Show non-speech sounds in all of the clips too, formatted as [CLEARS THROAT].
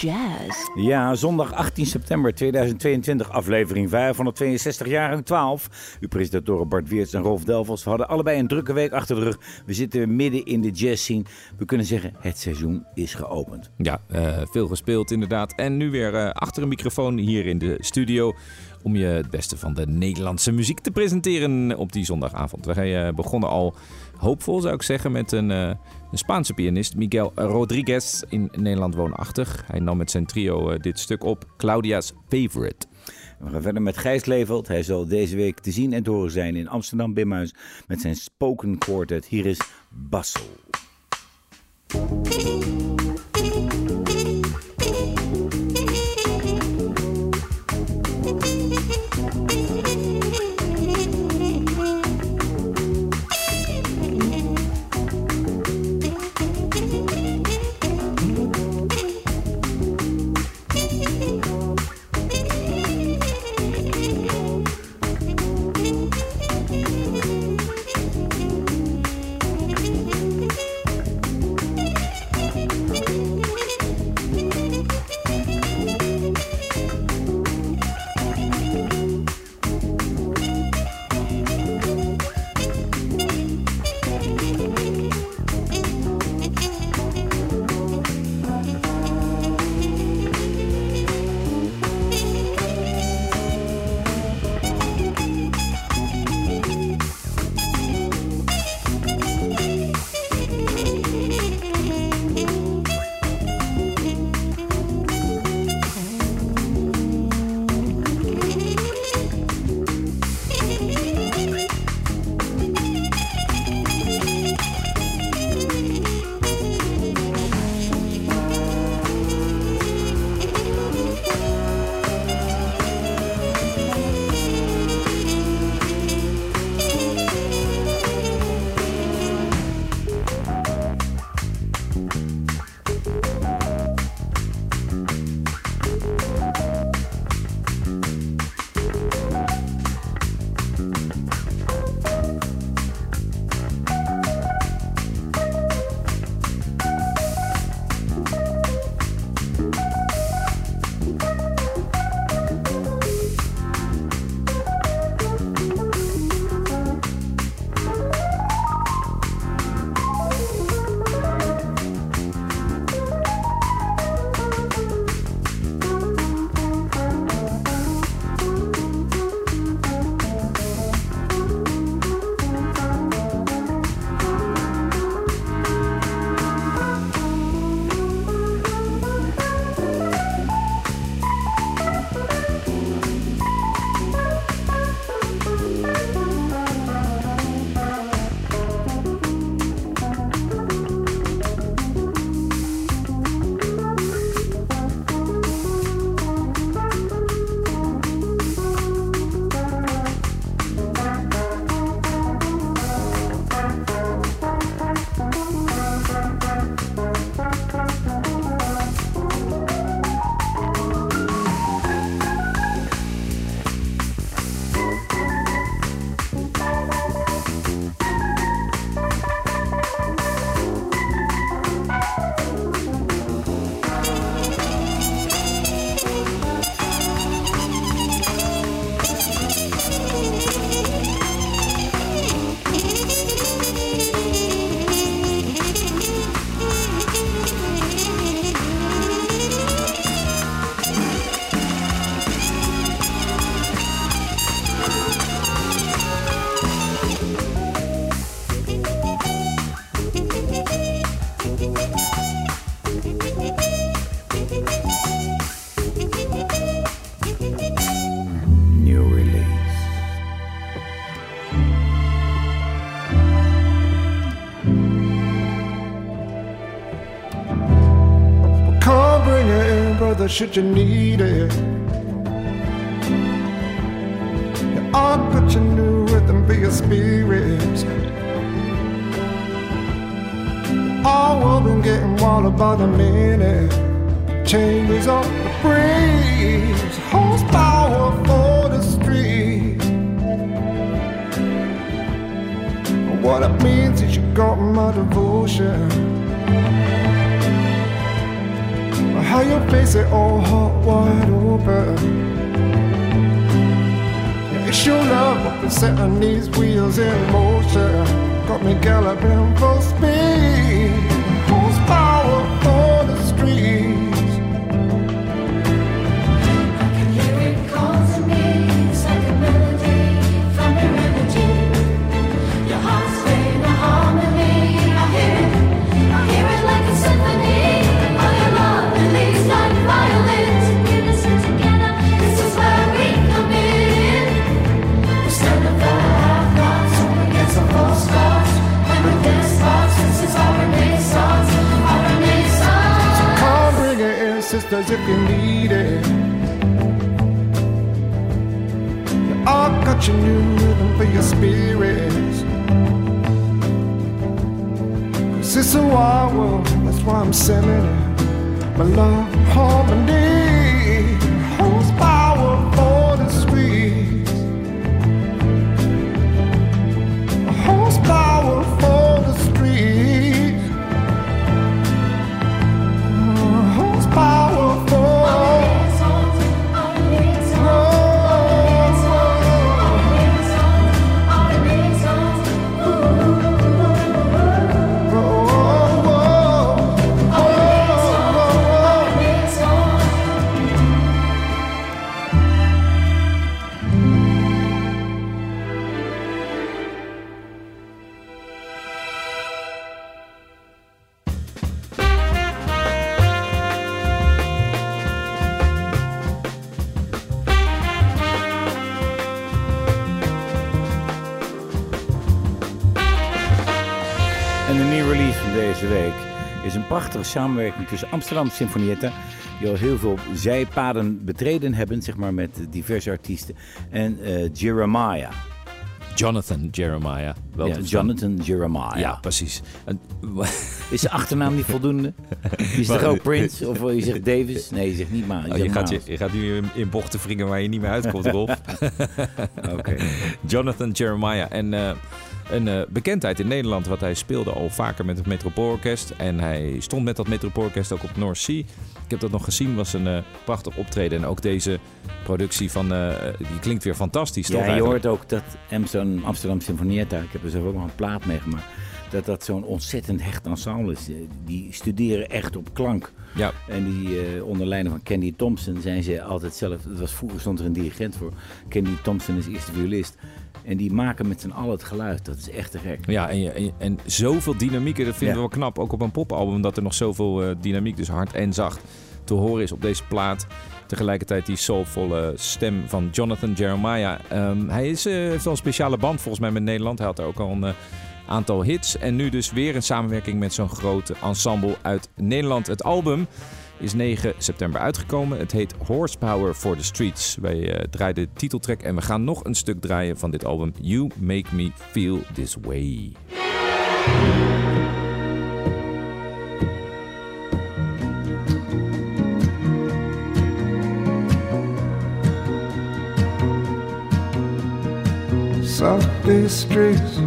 Jazz. Ja, zondag 18 september 2022, aflevering 562, jaargang 12. Uw presentatoren Bart Weerts en Rolf Delvels hadden allebei een drukke week achter de rug. We zitten midden in de jazz scene. We kunnen zeggen, het seizoen is geopend. Ja, uh, veel gespeeld inderdaad. En nu weer uh, achter een microfoon hier in de studio om je het beste van de Nederlandse muziek te presenteren op die zondagavond. Wij uh, begonnen al hoopvol, zou ik zeggen, met een, uh, een Spaanse pianist, Miguel Rodriguez, in Nederland woonachtig. Hij nam met zijn trio uh, dit stuk op, Claudia's Favorite. We gaan verder met Gijs Leveld. Hij zal deze week te zien en te horen zijn in Amsterdam Bimhuis met zijn Spoken Quartet. Hier is Bassel. Should you need it. You ought put your new rhythm for your spirits. All been getting water by the minute. Changes up the breeze, horsepower for the street. What it means is you got my devotion how your face it all hot wide open. It's your love setting these wheels in motion. Got me galloping full speed. You need it. Yeah, I got your new rhythm for your spirits. Cause it's a wild world, that's why I'm sending it. My love, harmony, de nieuwe release van deze week is een prachtige samenwerking tussen Amsterdam Symfonietta, die al heel veel zijpaden betreden hebben, zeg maar, met diverse artiesten, en eh, Jeremiah. Jonathan Jeremiah. Wel Ja. Jonathan Jeremiah. Ja, precies. En- [LAUGHS] Is de achternaam niet voldoende? Is toch ook Prince? Of je zegt Davis? Nee, je zegt niet maar. Oh, je, gaat, je, je gaat nu in, in bochten wringen waar je niet meer uitkomt, [LAUGHS] Rolf. Oké. [LAUGHS] Jonathan Jeremiah. En eh, een eh, bekendheid in Nederland, want hij speelde al vaker met het Metropoolorkest. En hij stond met dat Metropoolorkest ook op North Sea. Ik heb dat nog gezien, was een eh, prachtig optreden. En ook deze productie van, eh, die klinkt weer fantastisch, toch Ja, je eigenlijk? hoort ook dat Amsterdam, Amsterdam Symfonietta, ik heb er zelf ook nog een plaat meegemaakt, dat dat zo'n ontzettend hecht ensemble is. Die studeren echt op klank. Ja, En die onder leiding van Candy Thompson zijn ze altijd zelf. Het was vroeger stond er een dirigent voor. Candy Thompson is eerste violist. En die maken met z'n allen het geluid. Dat is echt te gek. Ja, en, je- en, je- en zoveel dynamiek. Dat vinden Ja. we wel knap. Ook op een popalbum. Dat er nog zoveel eh, dynamiek, dus hard en zacht, te horen is op deze plaat. Tegelijkertijd die soulvolle stem van Jonathan Jeremiah. Ehm, hij is, eh, heeft wel een speciale band volgens mij met Nederland. Hij had ook al een eh, aantal hits. En nu dus weer een samenwerking met zo'n groot ensemble uit Nederland. Het album is 9 september uitgekomen. Het heet Horsepower for the Streets. Wij eh, draaien de titeltrack en we gaan nog een stuk draaien van dit album. You Make Me Feel This Way. Softly streets,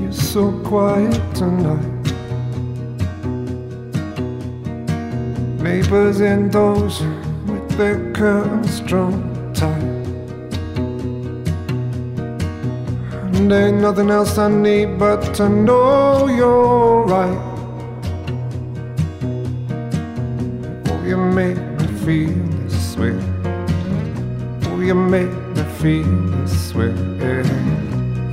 you're so quiet tonight. Neighbors indoors with their curtains drawn tight. And ain't nothing else I need but to know you're right. Oh, you make me feel this way. Oh, you make me feel this way.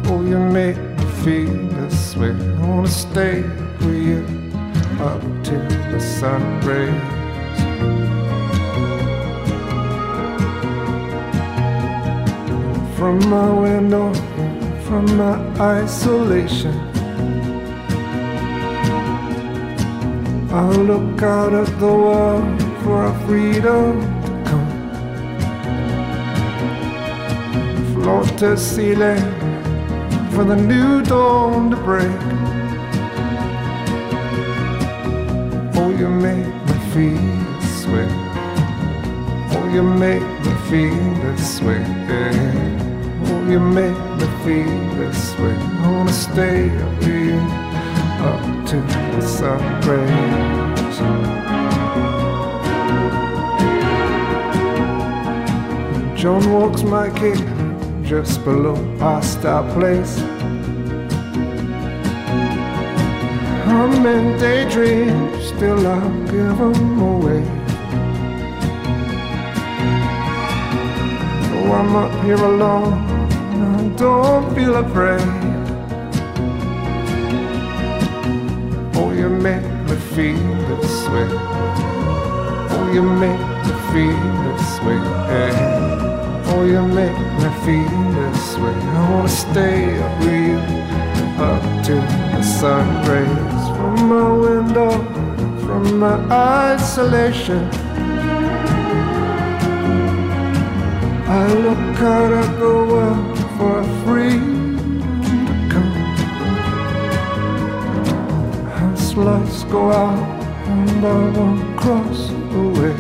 Oh, you make me feel this way. I wanna stay with you up till the sun rays. From my window, from my isolation, I'll look out at the world for our freedom to come. Float to ceiling for the new dawn to break. Oh, you make me feel way. Oh, you make me feel this way. Oh, you make me feel this way. I wanna stay up here up to the sun rays. John walks my kid just below past our place. I'm in daydream, still I'll give 'em away. Though I'm up here alone, don't feel afraid. Oh, you make me feel this way. Oh, you make me feel this way. Oh, you make me feel this way. I wanna stay up with you up to the sun rays from my window, from my isolation. I look out at the world for a free come. As lights go out and I won't cross the way.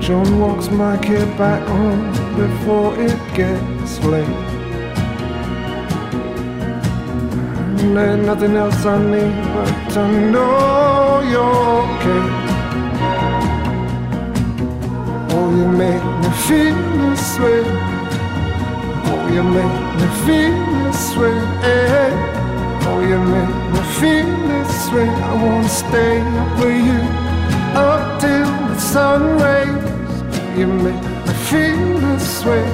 John walks my kid back home before it gets late. And there's nothing else I need but to know you're okay. You make me feel this way. Oh, you make me feel this way. eh. Oh, you make me feel this way. I wanna stay with you up till the sun rays. You make me feel this way.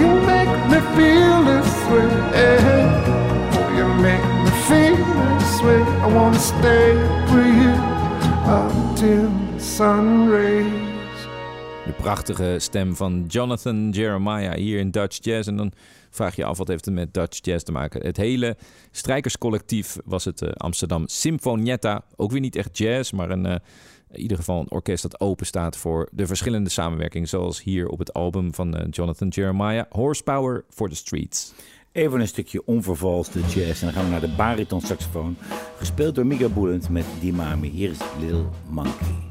You make me feel this way. eh. Oh, you make me feel this way. I wanna stay with you the sun rays. Prachtige stem van Jonathan Jeremiah hier in Dutch Jazz. En dan vraag je af wat heeft het met Dutch Jazz te maken. Het hele strijkerscollectief was het eh, Amsterdam Sinfonietta. Ook weer niet echt jazz, maar een, eh, in ieder geval een orkest dat open staat voor de verschillende samenwerkingen. Zoals hier op het album van eh, Jonathan Jeremiah, Horsepower for the Streets. Even een stukje onvervalste jazz. En dan gaan we naar de bariton saxofoon. Gespeeld door Mika Boelend met Dimami. Hier is Lil Monkey.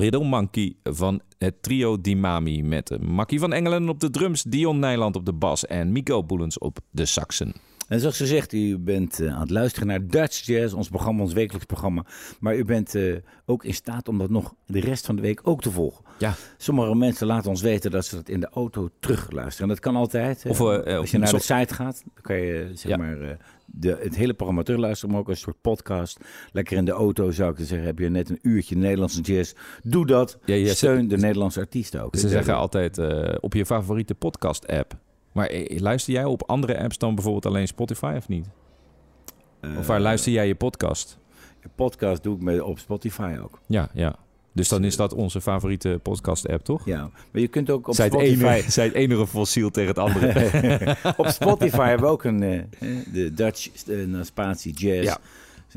Little Monkey van het trio Dimami met Makkie van Engelen op de drums, Dion Nijland op de bas en Miko Boelens op de saxen. En zoals gezegd, u bent eh, aan het luisteren naar Dutch Jazz, ons programma, ons wekelijks programma. Maar u bent eh, ook in staat om dat nog de rest van de week ook te volgen. Ja. Sommige mensen laten ons weten dat ze dat in de auto terugluisteren. En dat kan altijd. Of, eh, Als je naar de site gaat, dan kan je zeg Ja. maar, de, het hele programma terugluisteren, maar ook een soort podcast. Lekker in de auto zou ik te zeggen. Heb je net een uurtje Nederlandse jazz? Doe dat. Ja, ja, Steun de Nederlandse artiesten ook. Ze zeggen altijd op je favoriete podcast-app. Maar eh, luister jij op andere apps dan bijvoorbeeld alleen Spotify of niet? Of waar luister jij je podcast? Eh, podcast doe ik met, op Spotify ook. Ja, ja. Dus dan is dat onze favoriete podcast-app, toch? Ja, maar je kunt ook op zij, het Spotify... ene, zij het enige fossiel tegen het andere. [LAUGHS] op Spotify hebben we ook een eh, de Dutch uh, spatie jazz Ja.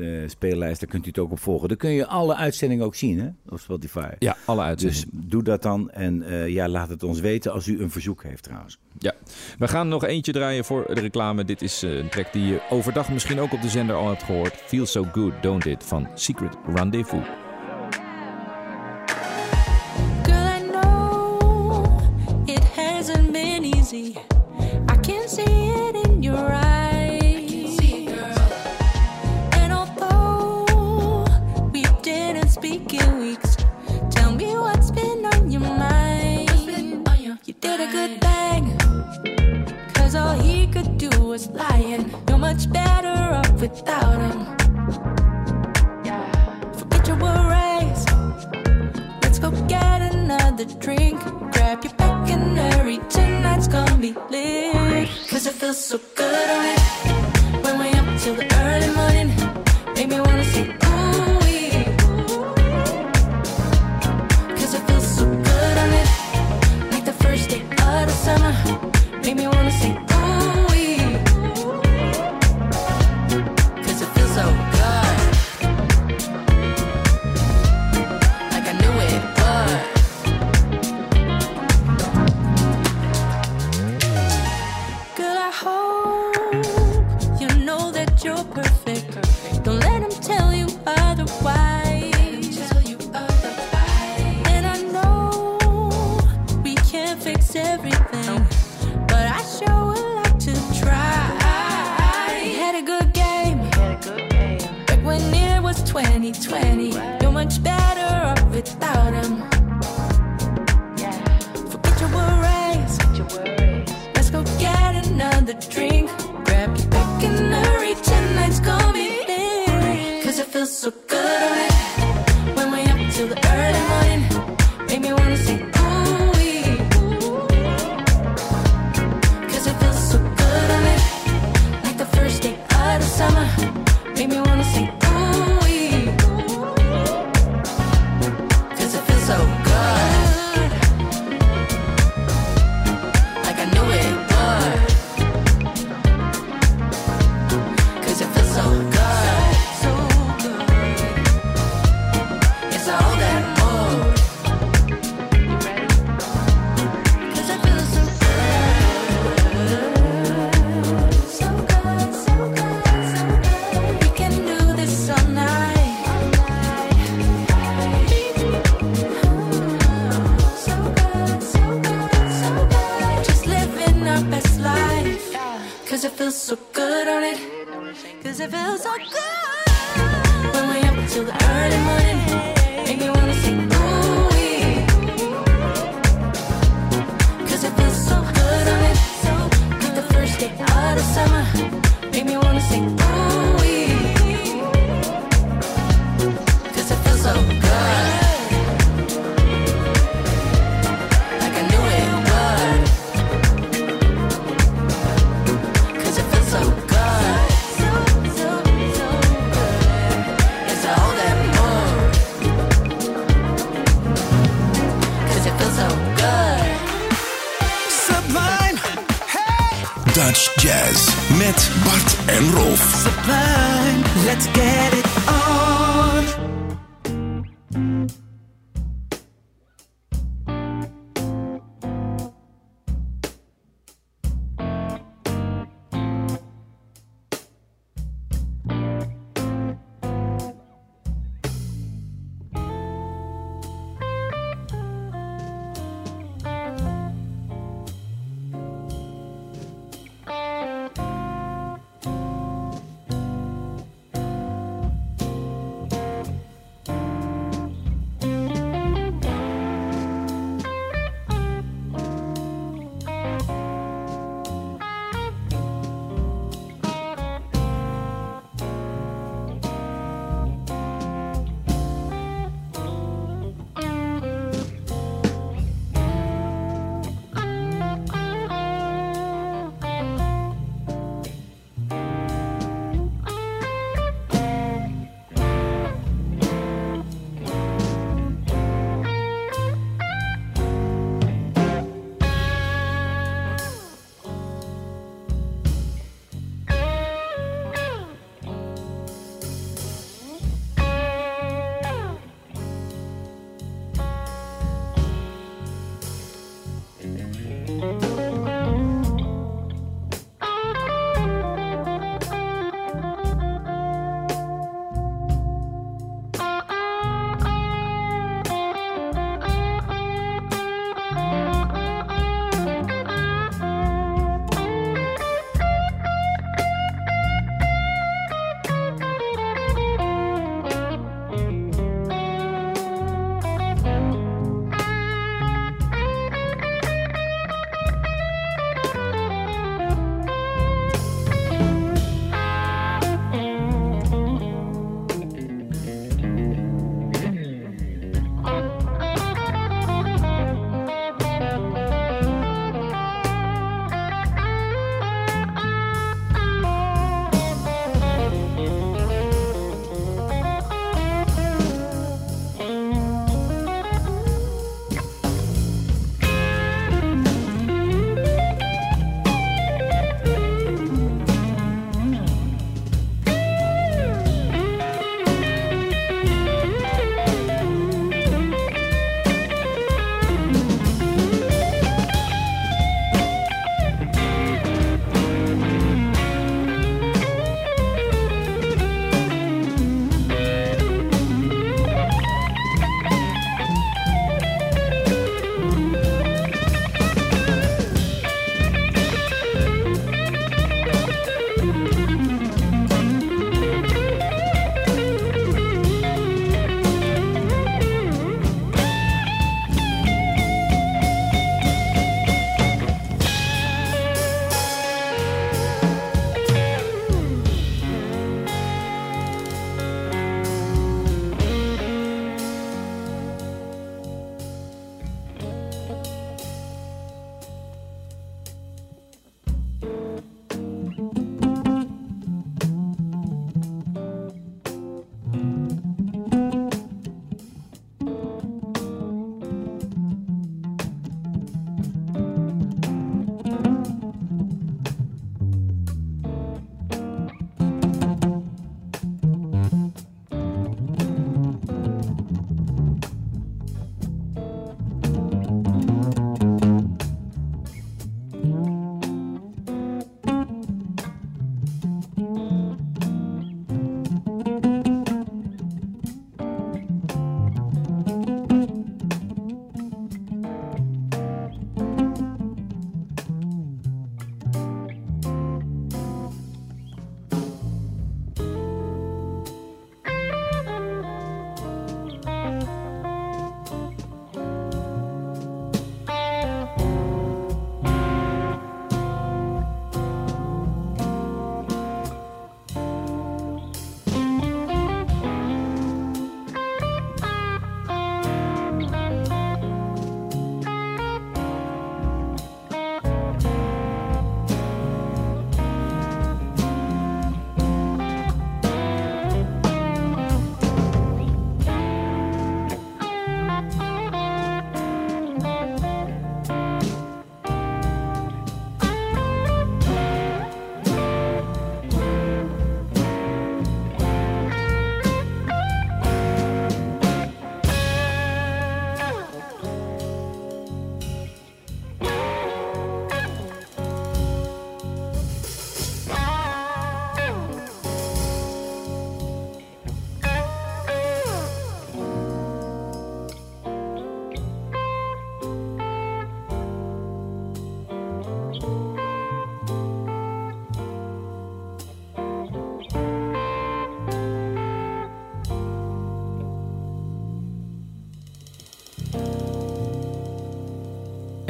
Eh, speellijst. Daar kunt u het ook op volgen. Dan kun je alle uitzendingen ook zien hè, op Spotify. ja, alle uitzendingen. Dus doe dat dan en eh, ja, laat het ons weten als u een verzoek heeft trouwens. Ja, we gaan nog eentje draaien voor de reclame. Dit is eh, een track die je overdag misschien ook op de zender al hebt gehoord. Feel So Good, Don't It van Secret Rendezvous. Girl, I know it hasn't been easy. that Make me wanna say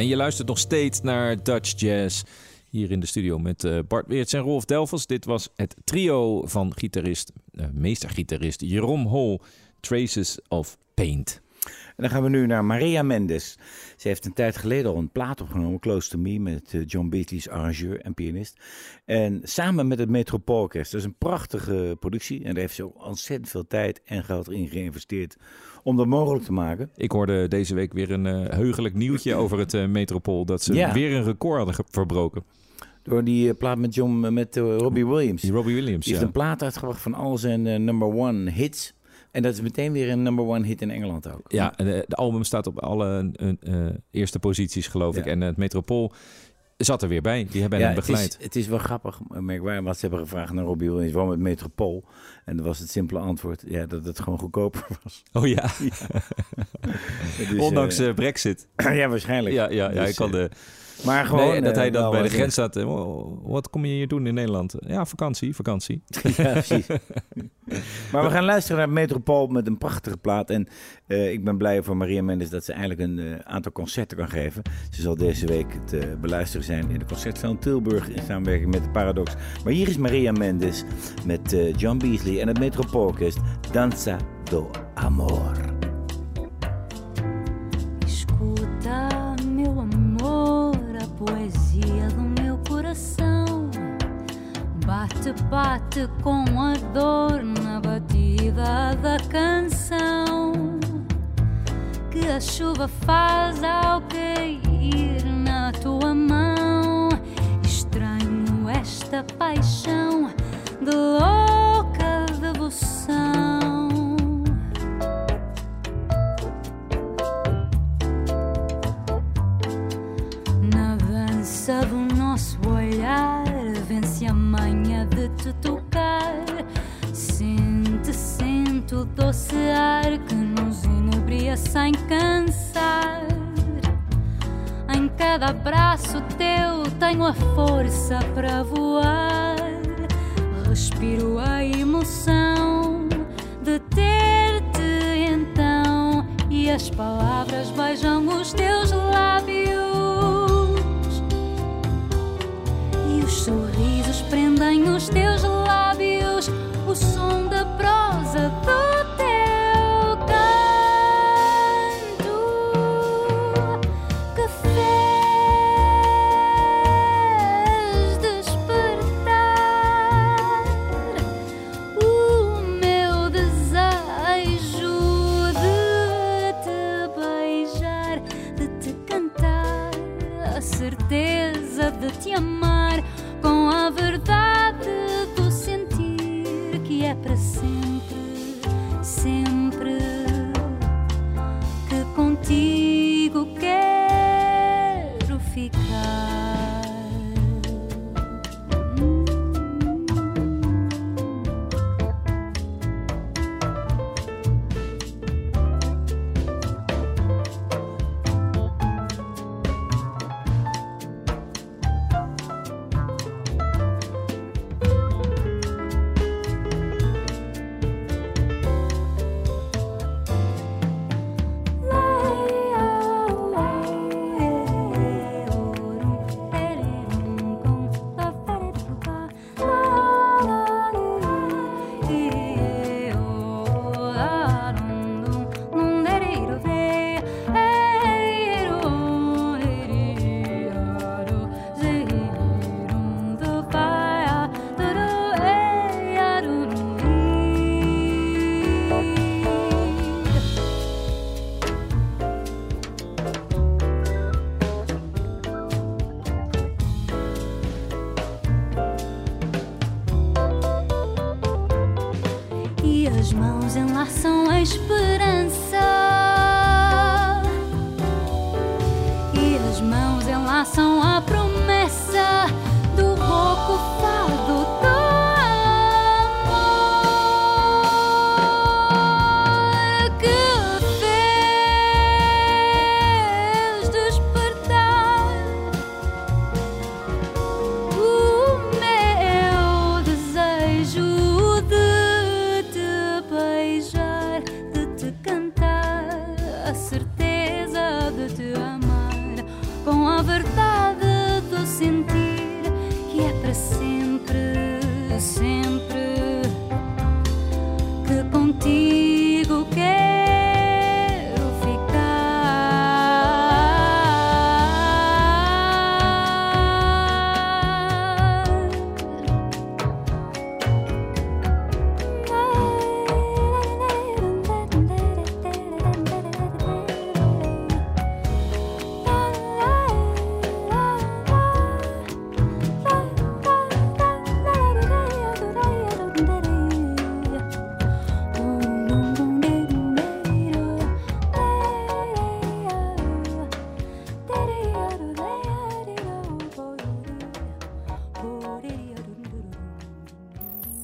En je luistert nog steeds naar Dutch Jazz. Hier in de studio met eh, Bart Weerts en Rolf Delvels. Dit was het trio van gitarist, eh, meestergitarist Jeroen Hol. Traces of Paint. En dan gaan we nu naar Maria Mendes. Ze heeft een tijd geleden al een plaat opgenomen, Close to Me, met eh, John Beatty's arrangeur en pianist. En samen met het Metropoolorkest. Dat is een prachtige productie en daar heeft ze ook ontzettend veel tijd en geld in geïnvesteerd om dat mogelijk te maken. Ik hoorde deze week weer een eh, heugelijk nieuwtje over het eh, Metropool. Dat ze Ja. weer een record hadden verbroken. Door die plaat met, John, met Robbie Williams. Die Robbie Williams, Die heeft ja. een plaat uitgebracht van al zijn number one hits. En dat is meteen weer een number one hit in Engeland ook. Ja, en, eh, de album staat op alle eh, eh, eerste posities, geloof ik. En het Metropool zat er weer bij. Die hebben Ja, hem het begeleid. is, het is wel grappig, merkwaardig, want ze hebben gevraagd naar Robbie Williams, waarom het Metropool? En dat was het simpele antwoord, ja, dat het gewoon goedkoper [LAUGHS] was. Oh ja, [LAUGHS] Dus, ondanks eh, Brexit. [CLEARS THROAT] ja, waarscheinlijk. Ja, ja, ja Dus, ik kan de... Maar gewoon... nee, en dat eh, hij dan wel bij de wat- grens staat. eh, "Oh, Wat kom je hier doen in Nederland? Ja, vakantie, vakantie. [LAUGHS] [LAUGHS] Ja, precies. maar we gaan luisteren naar Metropool met een prachtige plaat. En eh, ik ben blij voor Maria Mendes dat ze eindelijk een eh, aantal concerten kan geven. Ze zal deze week te beluisteren zijn in de Concertzaal Tilburg in samenwerking met de Paradox. Maar hier is Maria Mendes met eh, John Beasley en het Metropoolorkest Danza do Amor. Escuta, meu amor, Bate, bate com a dor na batida da canção. Que a chuva faz ao cair na tua mão. Estranho esta paixão de louca devoção. Na dança do nosso olhar de te tocar. Sente, sente o doce ar que nos inebria sem cansar. Em cada abraço teu tenho a força para voar. Respiro a emoção de ter-te então. E as palavras beijam os teus lábios. Prendem os teus lábios. O som da prosa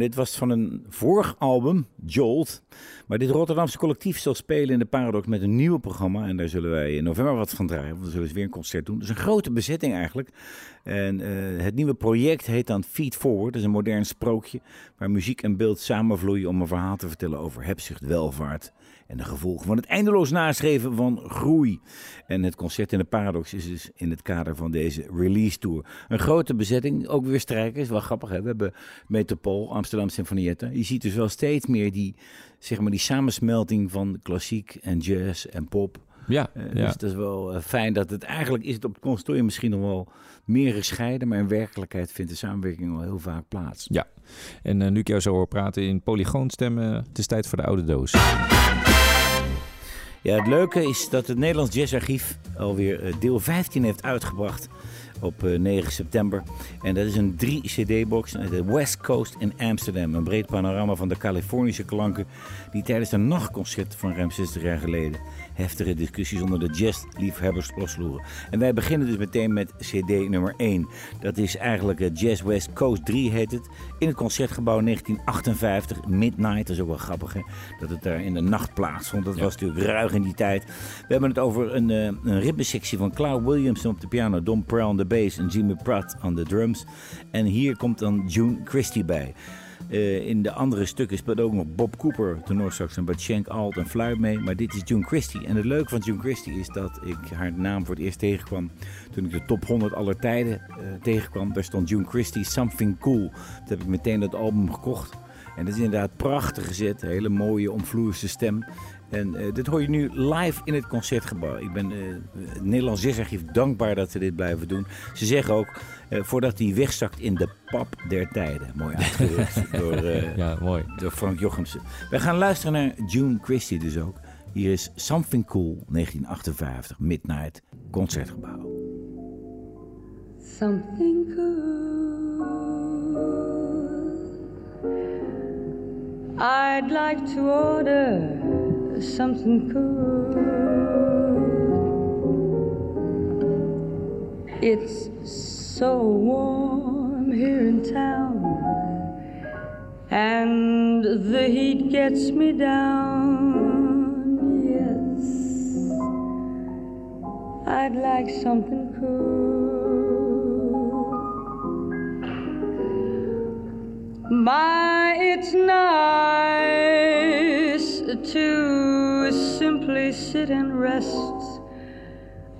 Dit was van een vorig album, Jolt. Maar dit Rotterdamse collectief zal spelen in de Paradox met een nieuw programma. En daar zullen wij in november wat van draaien. We zullen eens weer een concert doen. Dus een grote bezetting eigenlijk. En eh, het nieuwe project heet dan Feed Forward. Dat is een modern sprookje waar muziek en beeld samenvloeien om een verhaal te vertellen over hebzucht, welvaart en de gevolgen van het eindeloos nastreven van groei. En het concert in de Paradox is dus in het kader van deze release tour. Een grote bezetting, ook weer strijkers, wel grappig hè. We hebben Metropool, Amsterdam Symfonietta. Je ziet dus wel steeds meer die, zeg maar, die samensmelting van klassiek en jazz en pop. Ja, Eh, ja. Dus het is wel eh, fijn dat het eigenlijk is het op het conservatorium misschien nog wel meer gescheiden, maar in werkelijkheid vindt de samenwerking al heel vaak plaats. ja. En eh, nu ik jou zo hoor praten in polygoonstemmen, het is tijd voor de oude doos. Ja, het leuke is dat het Nederlands Jazzarchief alweer eh, deel 15 heeft uitgebracht op eh, 9 september. En dat is een 3-cd-box, de West Coast in Amsterdam. Een breed panorama van de Californische klanken die tijdens een nachtconcert van ruim 60 jaar geleden heftige discussies onder de jazzliefhebbers losloeren. En wij beginnen dus meteen met cd nummer 1. Dat is eigenlijk eh, Jazz West Coast 3 heet het. In het Concertgebouw 1958, Midnight. Dat is ook wel grappig hè, dat het daar in de nacht plaatsvond. Dat was natuurlijk ruig in die tijd. We hebben het over een, eh, een ritmesectie van Cloud Williamson op de piano, Don Pearl aan de bass en Jimmy Pratt aan de drums. En hier komt dan June Christie bij. Eh, in de andere stukken speelt ook nog Bob Cooper, tenorsax en Schenk, alt en fluit mee. Maar dit is June Christie. En het leuke van June Christie is dat ik haar naam voor het eerst tegenkwam toen ik de top 100 aller tijden eh, tegenkwam. Daar stond June Christie Something Cool. Toen heb ik meteen dat album gekocht. En dat is inderdaad prachtig gezet. Hele mooie, omvloerse stem. En eh, dit hoor je nu live in het concertgebouw. Ik ben het Nederlands Jazzarchief dankbaar dat ze dit blijven doen. Ze zeggen ook, eh, voordat hij wegzakt in de pap der tijden. Mooi uitgedrukt [LAUGHS] door, eh, Ja, mooi. door Frank Jochemsen. Wij gaan luisteren naar June Christie dus ook. Hier is Something Cool, 1958, Midnight, Concertgebouw. Something cool. I'd like to order something cool. It's so warm here in town, and the heat gets me down. Yes. I'd like something cool. My, it's nice to simply sit and rest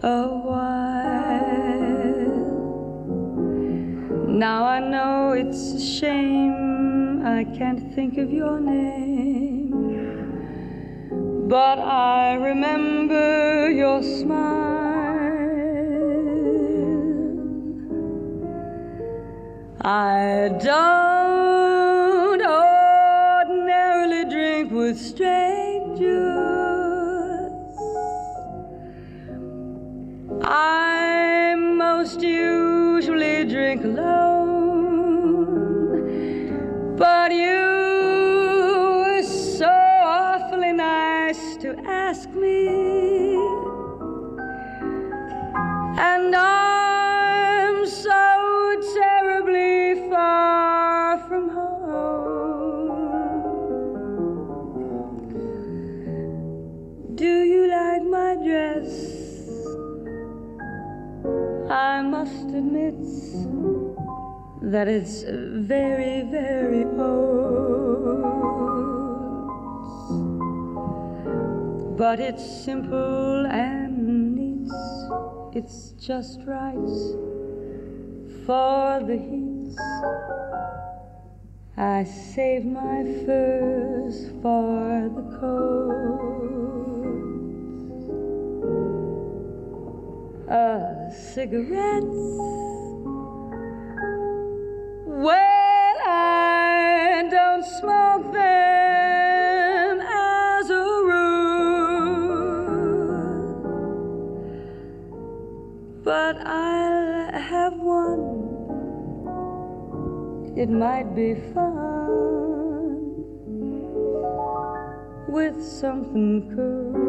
a while. Now I know it's a shame I can't think of your name. But I remember your smile. I don't that it's very, very old. But it's simple and neat, it's just right for the heat. I save my furs for the cold. A cigarette? It might be fun with something cool.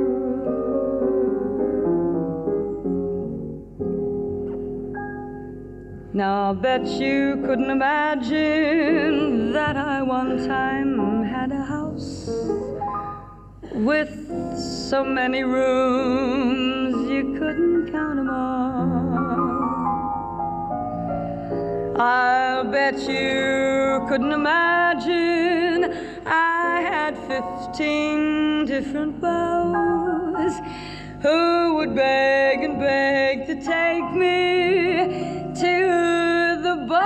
Now, I bet you couldn't imagine that I one time had a house with so many rooms you couldn't count 'em all. I'll bet you couldn't imagine I had 15 different beaux who would beg and beg to take me to the ball.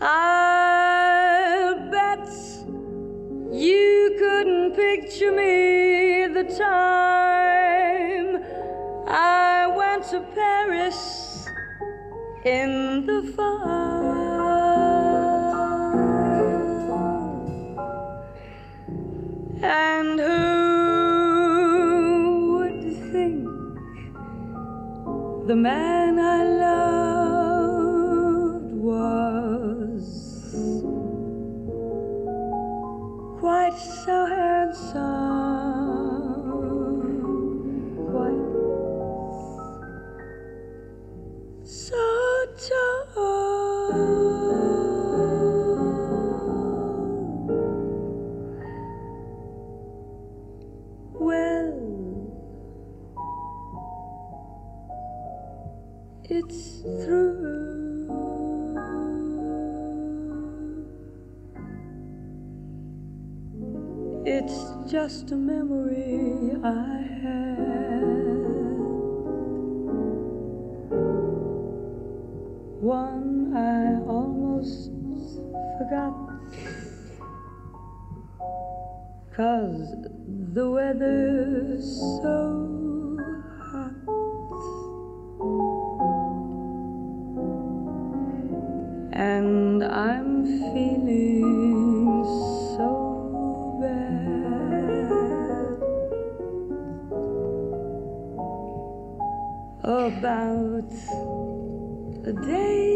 I'll bet you couldn't picture me the time I went to Paris in the fall. And who would think the man I loved was quite so handsome, just a memory I had. One I almost forgot. Cause the weather's so about a day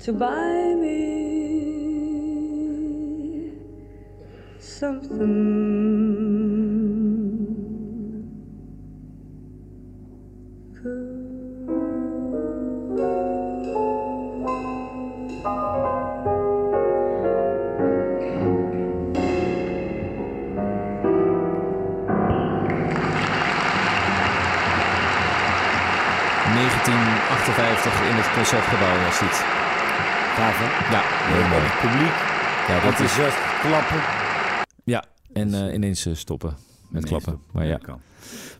to buy me something ...1958 in het Concertgebouw was dit. Gaaf, hè? Ja, heel mooi. Publiek, Ja, dat is, enthousiast, klappen. ja. en eh, ineens eh, stoppen met klappen. Maar ja, kan.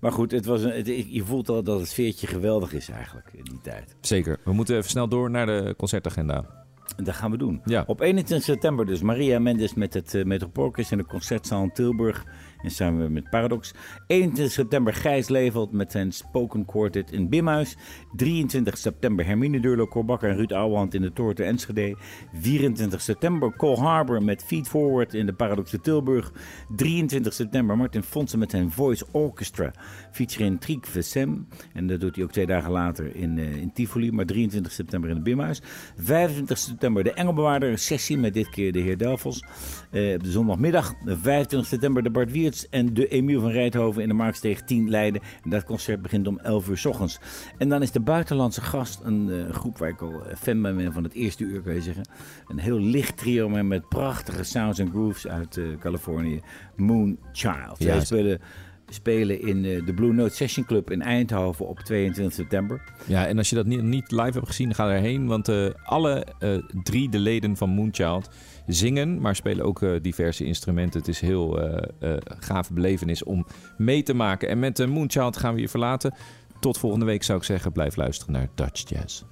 Maar goed, het was een, het- je voelt al dat het sfeertje geweldig is eigenlijk in die tijd. zeker. We moeten even snel door naar de concertagenda. En dat gaan we doen. Ja. Op 21 september dus Maria Mendes met het uh, in de Concertzaal in Tilburg. En samen met Paradox. 21 september Gijs Leveld met zijn Spoken Quartet in Bimhuis. 23 september Hermine Deurlo, Korbakker en Ruud Ouwehand in de te Enschede. 24 september Cole Harbor met Feed Forward in de Paradox Tilburg. 23 september Martin Fonsen met zijn Voice Orchestra. Featuring Triek Vessem. En dat doet hij ook twee dagen later in, eh, in Tivoli. Maar 23 september in het Bimhuis. 25 september de Engelbewaarder sessie met dit keer de heer Delfels. Eh, op de zondagmiddag. 25 september de Bart En de Emiel van Rijthoven in de Marktsteeg 10 Leiden. En dat concert begint om 11 uur s ochtends. En dan is de buitenlandse gast een eh, groep waar ik al fan van ben van het eerste uur, kan je zeggen. Een heel licht trio, maar met prachtige sounds en grooves uit eh, Californië. Moon Child. Zij spelen, spelen in eh, de Blue Note Session Club in Eindhoven op 22 september. Ja, en als je dat niet, live hebt gezien, ga erheen. Want alle drie de leden van Moonchild zingen, maar spelen ook eh, diverse instrumenten. Het is heel eh gave belevenis om mee te maken. En met Moonchild gaan we je verlaten. Tot volgende week zou ik zeggen, blijf luisteren naar Dutch Jazz.